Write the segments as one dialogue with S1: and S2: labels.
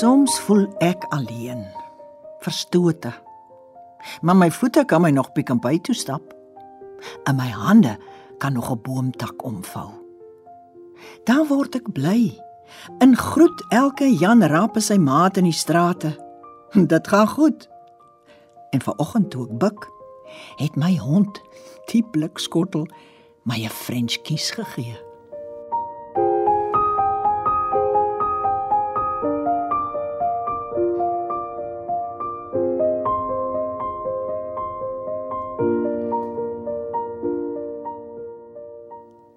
S1: Soms voel ek alleen, verstote. Maar my voete kan my nog Pick n Pay toe stap. En my hande kan nog 'n boomtak omvou. Dan word ek bly. In groet elke Jan Raap sy maat in die strate. Dit gaan goed. En vanoggend toe ek buk, het my hond, die blikskottel, my 'n French kies gegee.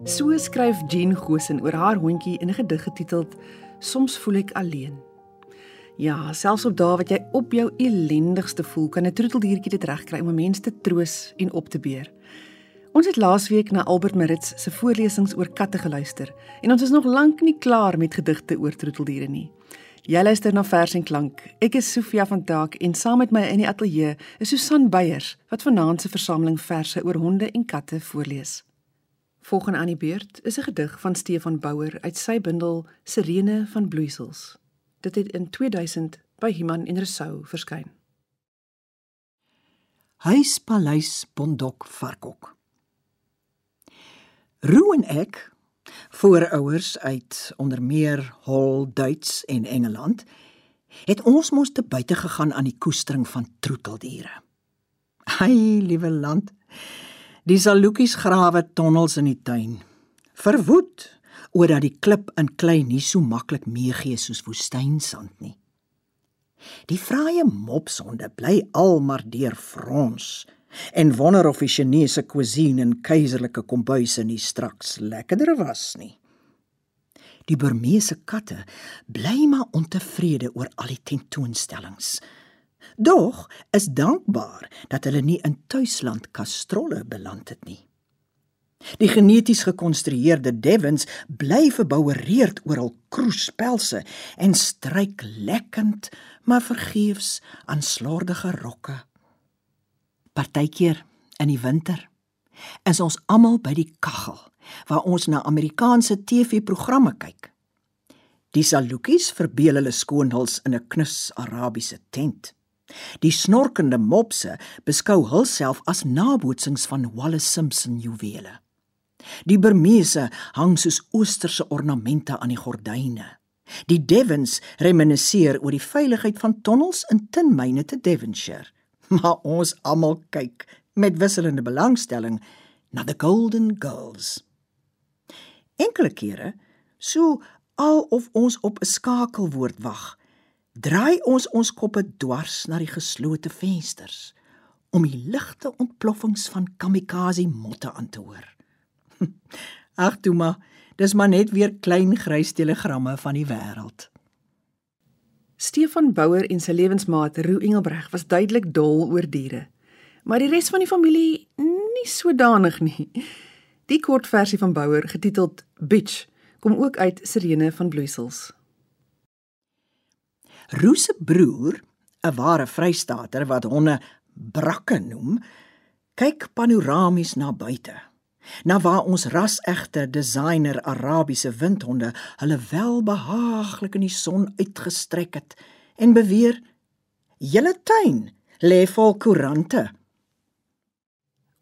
S2: So skryf Jean Gosen oor haar hondjie in 'n gedig getiteld Soms voel ek alleen. Ja, selfs op dae wat jy op jou ellendigste voel, kan 'n troeteldiertjie dit regkry om 'n mens te troos en op te beer. Ons het laasweek na Albert Maritz se voorlesings oor katte geluister en ons is nog lank nie klaar met gedigte oor troeteldiere nie. Jy luister na Vers en Klank. Ek is Sofia van Taak en saam met my in die ateljee is Susan Beyers wat vanaand se versameling verse oor honde en katte voorlees. Volgende aan die beurt is 'n gedig van Stefan Bouwer uit sy bundel Sirene van bloeisels. Dit het in 2000 by Himan en Resou verskyn.
S1: Huispaleis Bondok Varkok. Roo en ek, voorouers uit onder meer Hol, Duits en Engeland, het ons mos te buite gegaan aan die koestering van troeteldiere. Ai, liewe land. Die salukies grawe tonnels in die tuin. Verwoed oor dat die klip in klei nie so maklik meegee soos woestynsand nie. Die vrye mopsonde bly al maar deur frons en wonder of die Chinese cuisine en keiserlike kombuise nie straks lekkerder was nie. Die Burmeese katte bly maar ontevrede oor al die tentoonstellings Doch is dankbaar dat hulle nie in tuisland kastrolle beland het nie. Die geneties gekonstrueerde Devons bly verboureerd oor hul kroespelse en stryk lekkend, maar vergeefs aan slordige rokke. Partykeer in die winter is ons almal by die kaggel waar ons na Amerikaanse TV-programme kyk. Die salukies verbeel hulle skoonhuls in 'n knus Arabiese tent. Die snorkende mopse beskou hulself as nabootsings van Wallace Simpson juwele. Die Burmese hang soos oosterse ornamente aan die gordyne. Die Devons reminisseer oor die veiligheid van tonnels in tinmyne te Devonshire. Maar ons almal kyk met wisselende belangstelling na the Golden Girls. Enkele kere, so al of ons op 'n skakelwoord wag, draai ons ons koppe dwars na die geslote vensters om die ligte ontploffings van kamikaze motte aan te hoor. Ag toe maar, dis maar net weer klein grys telegramme van die wêreld.
S2: Stefan Bouwer en sy lewensmaat Roo Engelbreg was duidelik dol oor diere. Maar die res van die familie nie sodanig nie. Die kort versie van Bouwer getiteld Bitch kom ook uit Sirene van Bloeisels.
S1: Roos se broer, 'n ware Vrystater wat honde brakke noem, kyk panoramies na buite. Na waar ons rasegte designer Arabiese windhonde hulle welbehaaglik in die son uitgestrek het en beweer: "Julle tuin lê vol koerante."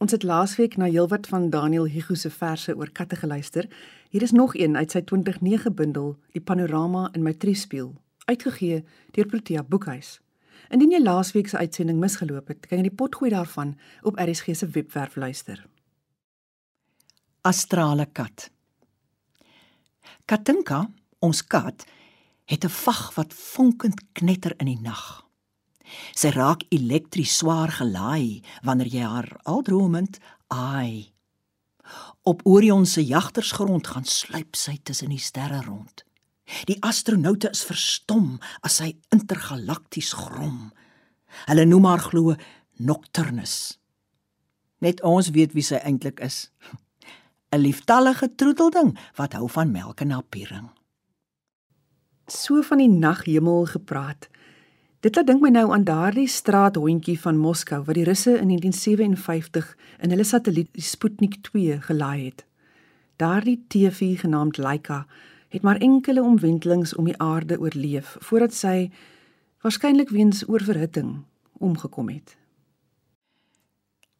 S2: Ons het laasweek na heelwat van Daniel Hugo se verse oor katte geluister. Hier is nog een uit sy 2009 bundel, Die Panorama in my Triespieël uitgegee deur Protea Boekhuis. Indien jy laasweek se uitsending misgeloop het, kan jy die potgooi daarvan op RSG se webwerf luister.
S1: Astrale kat. Katinka, ons kat, het 'n vag wat vonkend knetter in die nag. Sy raak elektries swaar gelaai wanneer jy haar aldromend ai. Op Orion se jagtersgrond gaan sluip sy tussen die sterre rond. Die astronaute is verstom as hy intergalakties grom. Hulle noem haar glo Nocturnus. Net ons weet wie sy eintlik is. 'n Lieftallige troetelding wat hou van melk en apiering.
S2: So van die naghemel gepraat. Dit laat dink my nou aan daardie straathondjie van Moskou wat die Russe in 1957 in hulle satelliet Sputnik 2 gelaai het. Daardie TV genaamd Laika het maar enkele omwentelings om die aarde oorleef voordat sy waarskynlik weens oorverhitting omgekom het.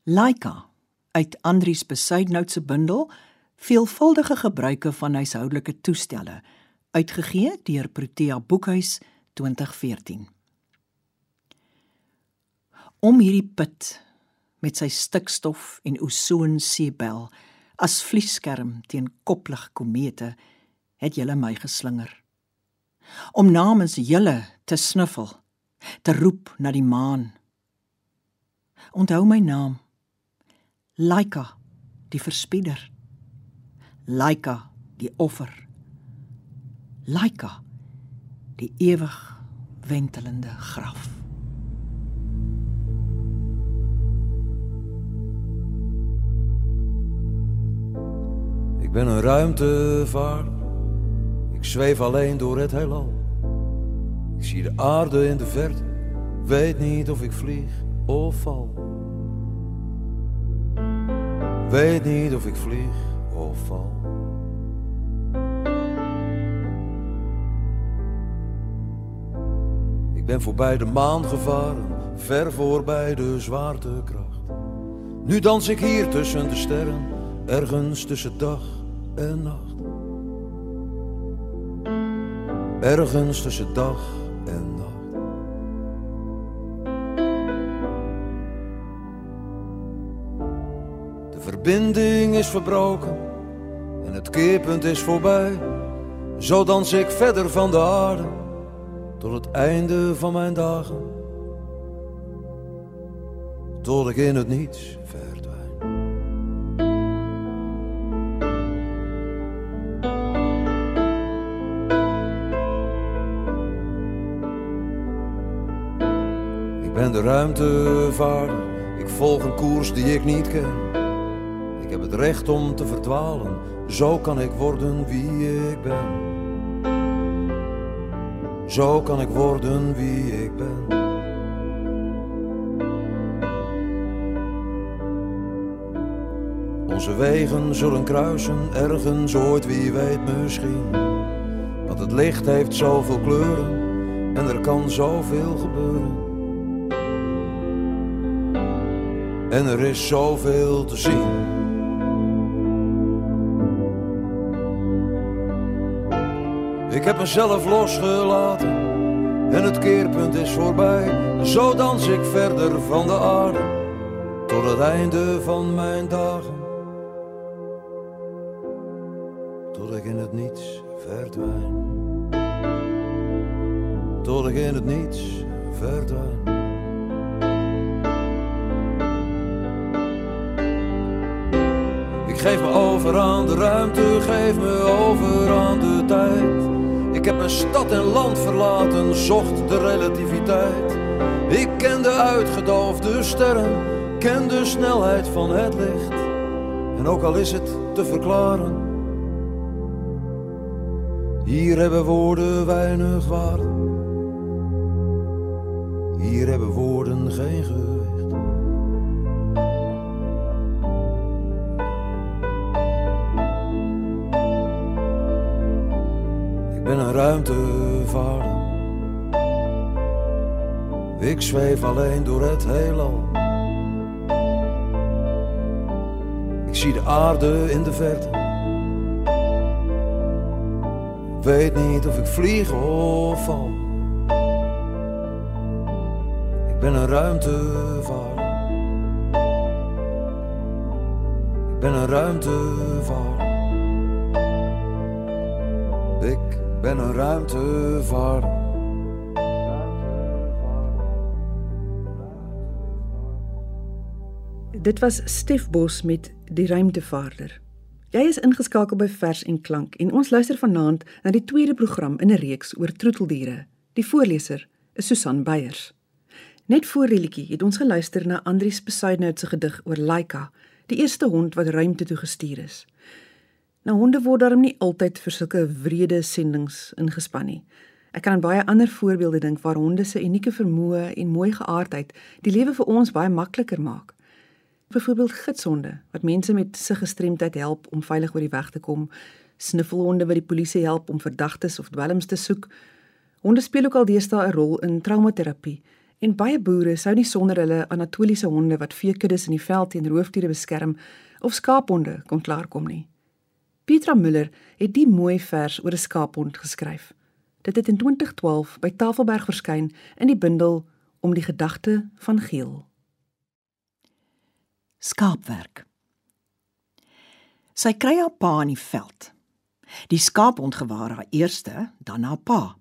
S1: Laika uit Andrius Besuidnout se bundel Veelvuldige gebruike van huishoudelike toestelle uitgegee deur Protea Boekhuis 2014. Om hierdie put met sy stikstof en osoon seebel as vliesskerm teen koplig komete het julle my geslinger. Om namens julle te snuffel te roep na die maan. Onthou my naam laika die verspieder. Laika die offer. Laika die ewig wentelende graf
S3: Ik ben een ruimtevaarder. Ik zweef alleen door het heelal. Ik zie de aarde in de verte. Weet niet of ik vlieg of val. Weet niet of ik vlieg of val. Ik ben voorbij de maan gevaren, ver voorbij de zwaartekracht. Nu dans ik hier tussen de sterren, ergens tussen dag en nacht. Ergens tussen dag en nacht. De verbinding is verbroken en het keerpunt is voorbij. Zo dans ik verder van de aarde tot het einde van mijn dagen. Tot ik in het niets verdwijn. Ik ben de ruimtevaarder, ik volg een koers die ik niet ken. Ik heb het recht om te verdwalen, zo kan ik worden wie ik ben. Zo kan ik worden wie ik ben. Onze wegen zullen kruisen, ergens ooit, wie weet misschien. Want het licht heeft zoveel kleuren en er kan zoveel gebeuren. En er is zoveel te zien. Ik heb mezelf losgelaten en het keerpunt is voorbij. Zo dans ik verder van de aarde tot het einde van mijn dagen. Tot ik in het niets verdwijn. Tot ik in het niets verdwijn. Geef me over aan de ruimte, geef me over aan de tijd. Ik heb mijn stad en land verlaten, zocht de relativiteit. Ik ken de uitgedoofde sterren, ken de snelheid van het licht. En ook al is het te verklaren, hier hebben woorden weinig waarde. Hier hebben woorden geen gewicht. Ik ben een ruimtevaarder. Ik zweef alleen door het heelal. Ik zie de aarde in de verte. Weet niet of ik vlieg of val. Ik ben een ruimtevaarder. Ik ben een ruimtevaarder. Ben een ruimtevaarder.
S2: Dit was Stef Bos met Die Ruimtevaarder. Jy is ingeskakel by Vers en Klank en ons luister vanaand na die tweede program in 'n reeks oor troeteldiere. Die voorleser is Susan Beyers. Net voor die liedjie het ons geluister na Andrius Besuidnout se gedig oor Laika, die eerste hond wat ruimte toe gestuur is. Nou honde word daarom nie altyd vir sulke wrede sendinge ingespan nie. Ek kan aan baie ander voorbeelde dink waar honde se unieke vermoë en mooi geaardheid die lewe vir ons baie makliker maak. Byvoorbeeld gidshonde wat mense met se gestremdheid help om veilig oor die weg te kom, sniffelhonde wat die polisie help om verdagtes of dwelms te soek. Honde speel ook al deesdae 'n rol in traumaterapie en baie boere sou nie sonder hulle Anatoliese honde wat veekuddes in die veld teen roofdiere beskerm of skaaphonde kon klaarkom nie. Petra Müller het die mooi vers oor 'n skaaphond geskryf. Dit het in 2012 by Tafelberg verskyn in die bundel Om die gedagte van Geel.
S1: Skaapwerk. Sy kry haar pa in die veld. Die skaaphond gewaar haar eerste, dan haar pa.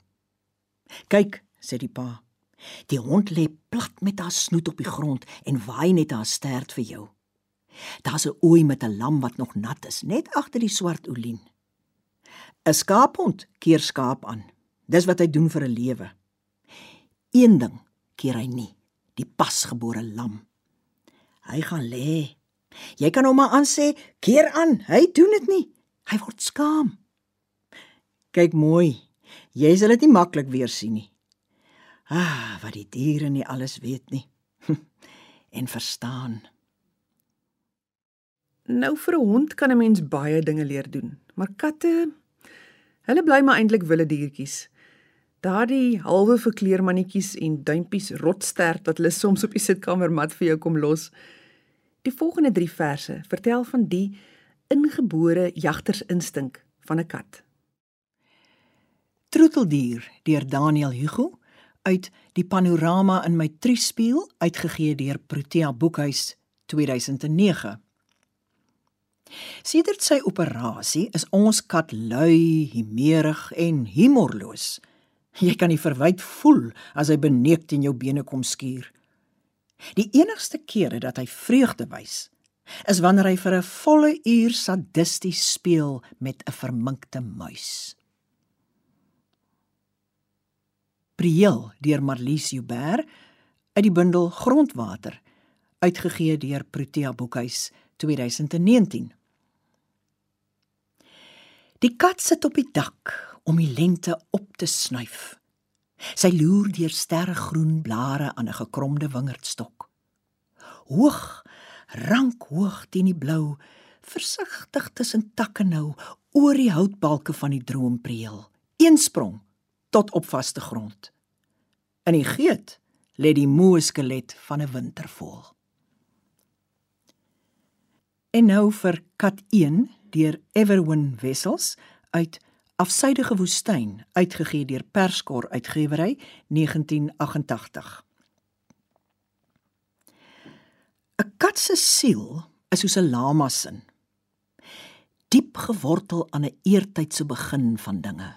S1: "Kyk," sê die pa. "Die hond lê plat met haar snoet op die grond en waai net haar stert vir jou. Daar's 'n ooi met 'n lam wat nog nat is, net agter die swart olien. 'n Skaaphond keer skaap aan. Dis wat hy doen vir 'n lewe. Een ding keer hy nie, die pasgebore lam. Hy gaan lê. Jy kan hom maar aan sê, "Keer aan." Hy doen dit nie. Hy word skaam. Kyk mooi. Jy sal dit nie maklik weer sien nie. Ah, wat die diere nie alles weet nie. en verstaan.
S2: Nou vir 'n hond kan 'n mens baie dinge leer doen, maar katte, hulle bly maar eintlik wilde diertjies. Daardie halwe verkleermannetjies en duimpies rotstert wat hulle soms op die sitkamermat vir jou kom los. Die volgende 3 verse vertel van die ingebore jagtersinstink van 'n kat.
S1: Troeteldier deur Daniel Hugo uit die panorama in my triespieël uitgegee deur Protea Boekhuis 2009. Sedert sy operasie is ons kat lui, himerig en humorloos. Jy kan nie verwyd voel as hy beneek teen jou bene kom skuur. Die enigste kere dat hy vreugde wys, is wanneer hy vir 'n volle uur sadisties speel met 'n verminkte muis. Priel deur Marlies Joubert uit die bundel Grondwater uitgegee deur Protea Boekhuis 2019. Die kat sit op die dak om die lente op te snuif. Sy loer deur sterregroen blare aan 'n gekromde wingerdstok. Hoog, rank hoog teen die blou, versigtig tussen takke nou oor die houtbalke van die droompreel. Een sprong tot op vaste grond. In die geet lê die moe skelet van 'n wintervoël. En nou vir kat 1 deur Everwin Wessels uit Afsydige woestyn uitgegee deur Perskor Uitgewery 1988. 'n Kat se siel is soos 'n lama sin. Diep gewortel aan 'n eertydse begin van dinge.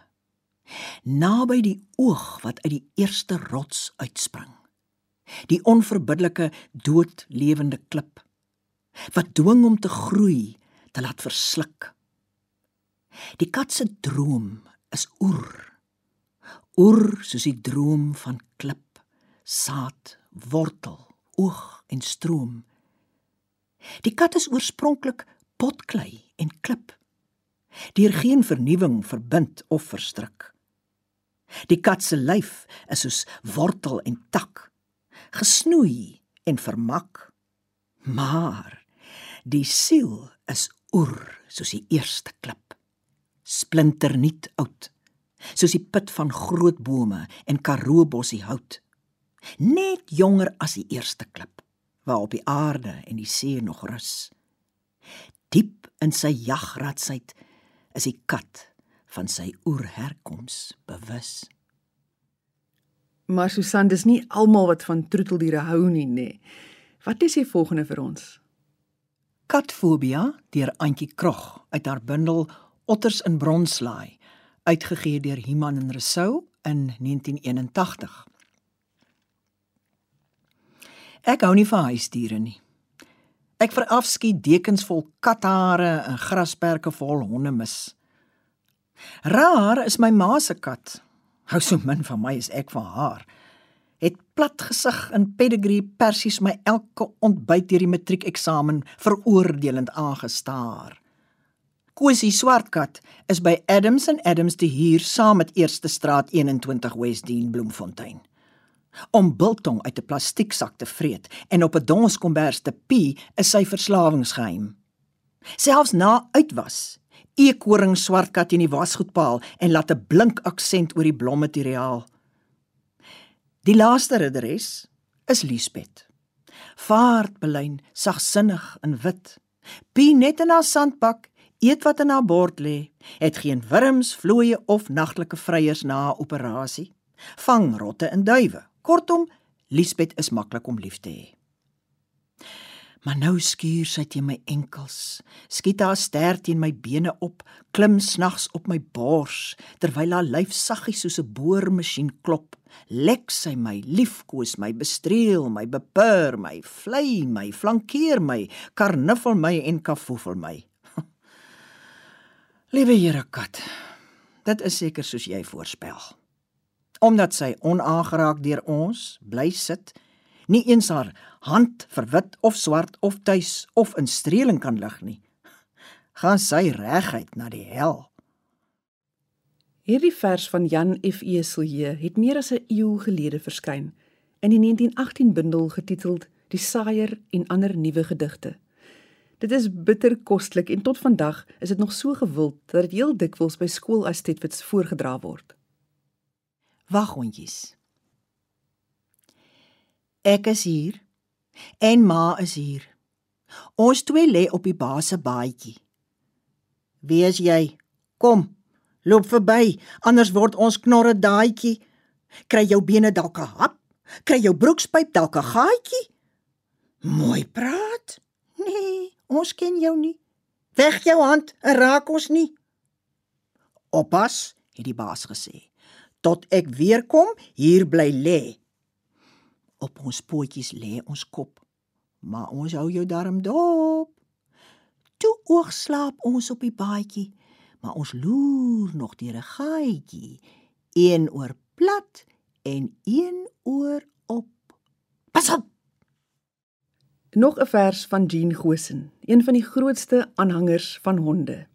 S1: Naby die oog wat uit die eerste rots uitspring. Die onverbiddelike doodlewende klip wat dwing om te groei, te laat versluk Die kat se droom is oer. Oer soos die droom van klip, saad, wortel, oog en stroom. Die kat is oorspronklik potklei en klip. Deur geen vernuwing verbind of verstrik. Die kat se lyf is soos wortel en tak, gesnoei en vermak. Maar die siel is oer soos die eerste klip. Splinternuut oud soos die put van groot bome en karoo bossie hout. Net jonger as die eerste klip waarop die aarde en die see nog rus. Diep in sy jagradsheid is die kat van sy oerherkoms bewus.
S2: Maar Susan dis nie almal wat van troeteldiere hou nie nê wat is die volgende vir ons
S1: katfobia deur Antjie Krog uit haar bundel Otters in Bronslaai, uitgegee deur Iman en Rousseau in 1981. Ek hou nie van huisdiere nie. Ek verafskiet dekens vol kathare en grasperke vol hondemis. Raar is my ma se kat. Hou so min van my as ek van haar. Het plat gesig in pedigree persies my elke ontbyt deur die matriekeksamen veroordelend aangestaar. Kosie Swartkat is by Adams and Adams te huur saam met Eerste Straat 21 Westdene Bloemfontein. Om biltong uit 'n plastieksak te vreet en op 'n donskombers te pee is sy verslawingsgeheim. Selfs na uitwas eekoring swartkat in die wasgoedpaal en laat 'n blink aksent oor die blommateriaal. Die laaste ridderes is Liesbet. Vaartbelyn, sagsinnig in wit. Pie net in haar sandbak, eet wat in haar bord lê, het geen wurms, vlooie of nagtelike vryers na haar operasie. Vang rotte en duwe. Kortom, Liesbet is maklik om lief te hê. Maar nou skuur sy teen my enkels, skiet haar ster teen my bene op, klim snags op my bors terwyl haar lyf saggies soos 'n boormasjien klop. Lek sy my, liefkoes my, bestreel my, bepur my, vlei my, flankeer my, karnuffel my en kafoefel my. Liewe Here kat, dit is seker soos jy voorspel. Omdat sy onaangeraak deur ons bly sit, nie eens haar hand vir wit of swart of tuis of in streeling kan lig nie, gaan sy reguit na die hel.
S2: Hierdie vers van Jan F. Eselje het meer as 'n eeu gelede verskyn in die 1918 bundel getiteld Die Saaier en ander nuwe gedigte. Dit is bitter koslik en tot vandag is dit nog so gewild dat dit heel dikwels by skool as tetwits voorgedra word.
S1: Wag hondjies. Ek is hier en ma is hier. Ons twee lê op die base baadjie. Wie is jy? Kom, loop verby, anders word ons knorre daadjie. Kry jou bene dalk 'n hap? Kry jou broekspyp dalk 'n gaatjie? Mooi praat. Nee, ons ken jou nie. Weg jou hand en raak ons nie. Oppas, het die baas gesê. Tot ek weer kom, hier bly lê. Op ons pootjies lê ons kop, maar ons hou jou darm dop. Toe oog slaap ons op die baadjie, maar ons loer nog deur 'n gaatjie, een oor plat en een oor op. Pas op.
S2: Nog 'n vers van Jean Gosen, een van die grootste aanhangers van honde.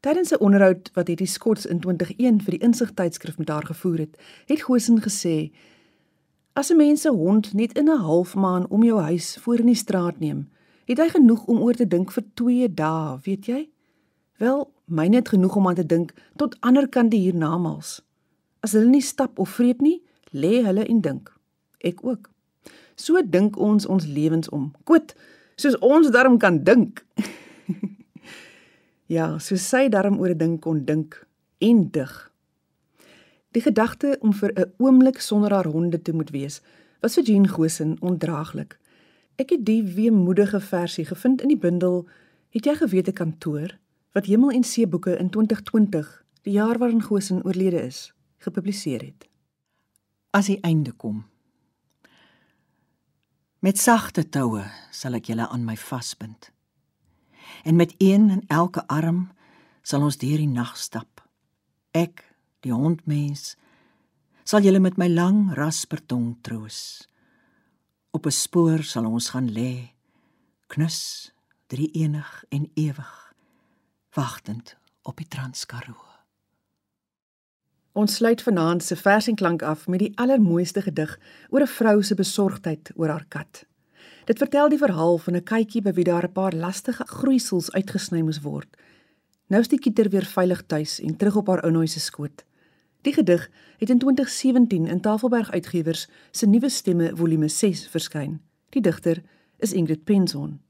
S2: Tydens 'n onderhoud wat hierdie Skots in 2001 vir die Insig tydskrif met haar gevoer het, het Gosen gesê: As 'n mens se hond net in 'n half maan om jou huis voor in die straat neem, het hy genoeg om oor te dink vir 2 dae, weet jy? Wel, myne het genoeg om aan te dink tot ander kan die hiernamaals. As hulle nie stap of vreet nie, lê hulle en dink. Ek ook. So dink ons ons lewens om. Koet, soos ons darm kan dink. ja, so sy darm oor 'n ding kon dink en dig. Die gedagte om vir 'n oomblik sonder haar honde te moet wees, was vir Jean Gosen ondraaglik. Ek het die weemoedige versie gevind in die bundel Het jy geweet 'n kantoor wat Hemel en See boeke in 2020, die jaar waarin Gosen oorlede is, gepubliseer het.
S1: As die einde kom. Met sagte toue sal ek julle aan my vasbind. En met een in elke arm sal ons deur die nag stap. Ek die hondmens, sal julle met my lang raspertong troos. Op 'n spoor sal ons gaan lê, knus, drie enig en ewig, wagtend op die Transkaroo.
S2: Ons sluit vanaand se vers en klank af met die allermooiste gedig oor 'n vrou se besorgdheid oor haar kat. Dit vertel die verhaal van 'n katjie by wie daar 'n paar lastige groeisels uitgesny moes word. Nou is die kieter weer veilig tuis en terug op haar ounooi se skoot. Die gedig het in 2017 in Tafelberg Uitgewers se nuwe stemme volume 6 verskyn. Die digter is Ingrid Penson.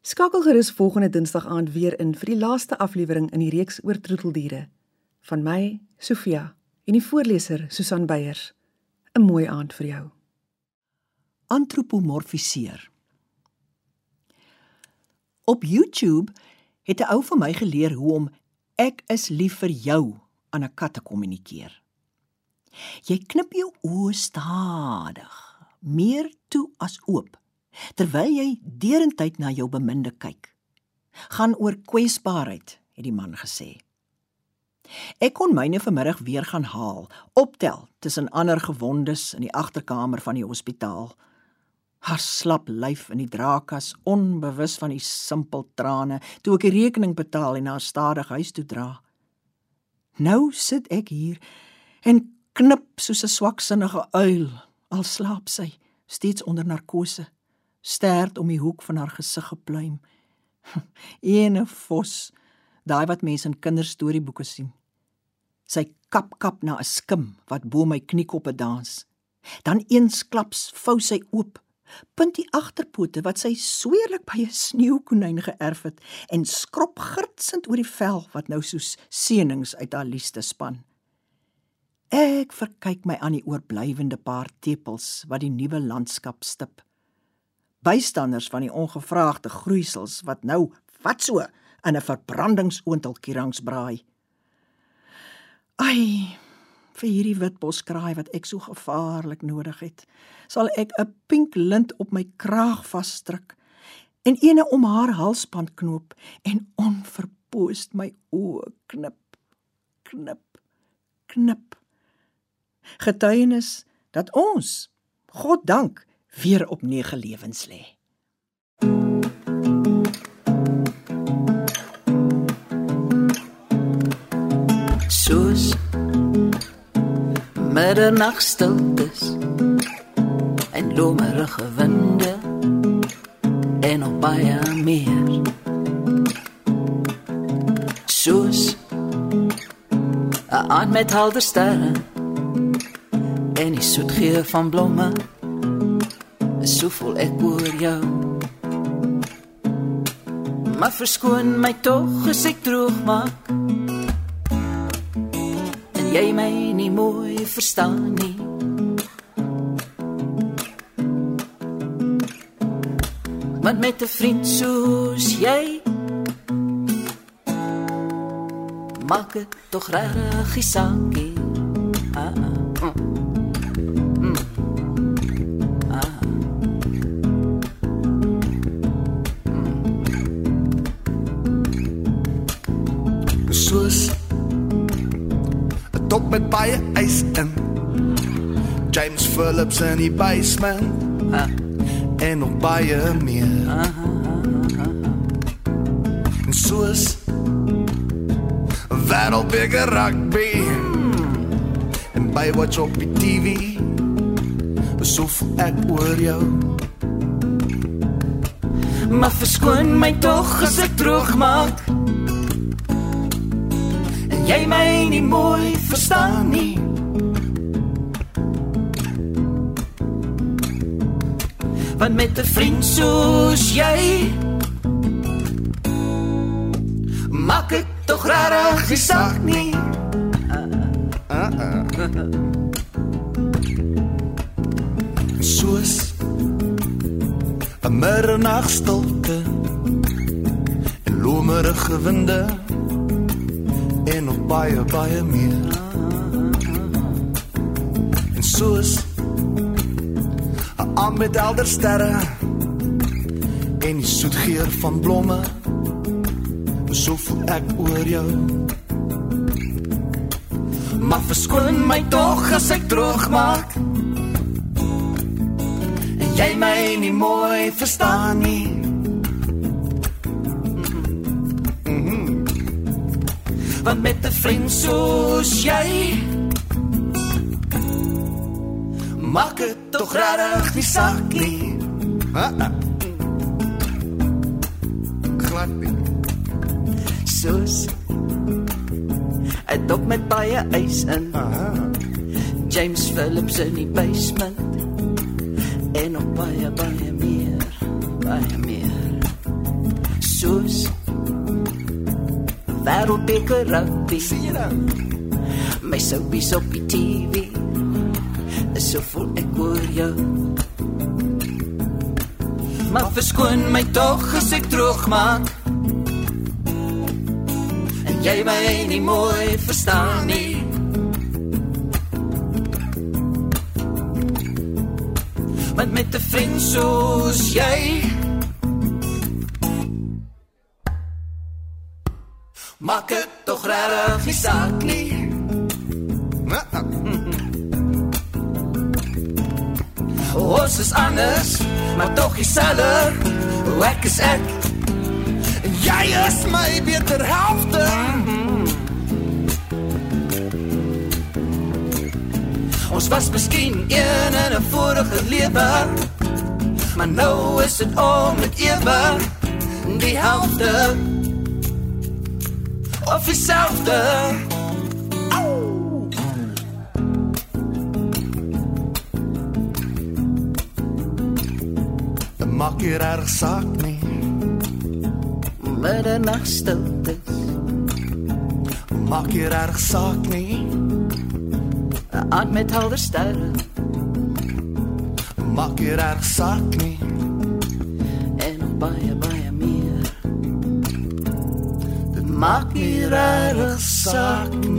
S2: Skakel gerus volgende Dinsdag aand weer in vir die laaste aflewering in die reeks oor troeteldiere. Van my, Sofia, en die voorleser Susan Beyers. 'n Mooi aand vir jou.
S1: Antropomorfiseer. Op YouTube het 'n ou vir my geleer hoe om ek is lief vir jou aan 'n kat te kommunikeer. Jy knip jou oë stadig, meer toe as oop, terwyl jy derentyd na jou beminde kyk. Gaan oor kwesbaarheid, het die man gesê. Ek kon myne vanmiddag weer gaan haal, optel tussen ander gewondes in die agterkamer van die hospitaal. Haar slap lyf in die draakkas, onbewus van die simpel trane, toe ek die rekening betaal en haar stadig huis toe dra. Nou sit ek hier en knip soos 'n swaksinnige uil. Al slaap sy, steeds onder narkose, sterd om die hoek van haar gesig gepluim. Ene vos, daai wat mense in kinderstorieboeke sien. Sy kap kap na 'n skim wat bo my kniekoppe dans. Dan eensklaps vou sy oop, punt die agterpote wat sy sweerlik by 'n sneeukonyn geërf het en skrop girtsend oor die vel wat nou soos seënings uit haar liefste span. Ek verkyk my aan die oorblywende paar tepels wat die nuwe landskap stip. Bystanders van die ongevraagde groeisels wat nou wat so in 'n verbrandingsoontelkierangs braai. Ai, vir hierdie witboskraai wat ek so gevaarlik nodig het, sal ek 'n pink lint op my kraag vasdruk en eene om haar halsband knoop en onverpoost my oë knip, knip, knip. Getuienis dat ons, God dank, weer op nege lewens lê.
S4: soos middernagstiltes en lomerige winde en nog baie meer. Soos 'n aand met helder sterre en die soet geur van blomme so vol ek oor jou. Maar verskoon my tog as ek droog maak jy my nie mooi verstaan nie. Want met 'n vriend soos jy maak dit tog regtig gesankie. Ah, ah, mm. ah.
S5: Mm. Soos top met baie ys. James Phillips in die basement. Ah. En nog baie meer. Ah, ah, ah, en soos Wêreld bigger rugby. Mm. En by wat op die TV. So voel ek oor jou.
S4: Maar verskoon my tog as ek droog maak jy my nie mooi verstaan nie. Want met 'n vriend soos jy maak ek tog rarig die saak nie. Uh -uh.
S5: Soos 'n middernagstilte en lomerige winde en nog baie baie meer. En soos 'n aand met helder sterre en die soet geur van blomme, so voel ek oor jou.
S4: Maar verskoon my tog as ek droog maak. En jy my nie mooi verstaan nie. want met 'n vriend soos jy maak dit tog regtig die saak nie.
S5: Glad nie.
S4: Soos 'n dop met baie ys in. Aha. James Phillips in die basement. En nog baie baie meer, baie meer. Soos wêreldbeker rugby.
S5: Sien jy nou?
S4: My soupies op die TV. Is so vol ek oor jou. Maar verskoon my tog as ek droog maak. En jy my nie mooi verstaan nie. Want met 'n vriend soos jy maak dit tog regtig nie saak nie. Is anders, maar tog dieselfde. Ek is ek.
S5: Jy is my beter helfte.
S4: Ons was miskien een in 'n vorige lewe. Maar nou is dit om met ewe die helfte.
S5: of dieselfde. Maak jy reg saak nie.
S4: Middernag stilte.
S5: Maak jy reg saak nie.
S4: Aan met helder sterre.
S5: Maak jy reg saak nie.
S4: En nog baie baie meer.
S5: Dit maak nie reg saak nie.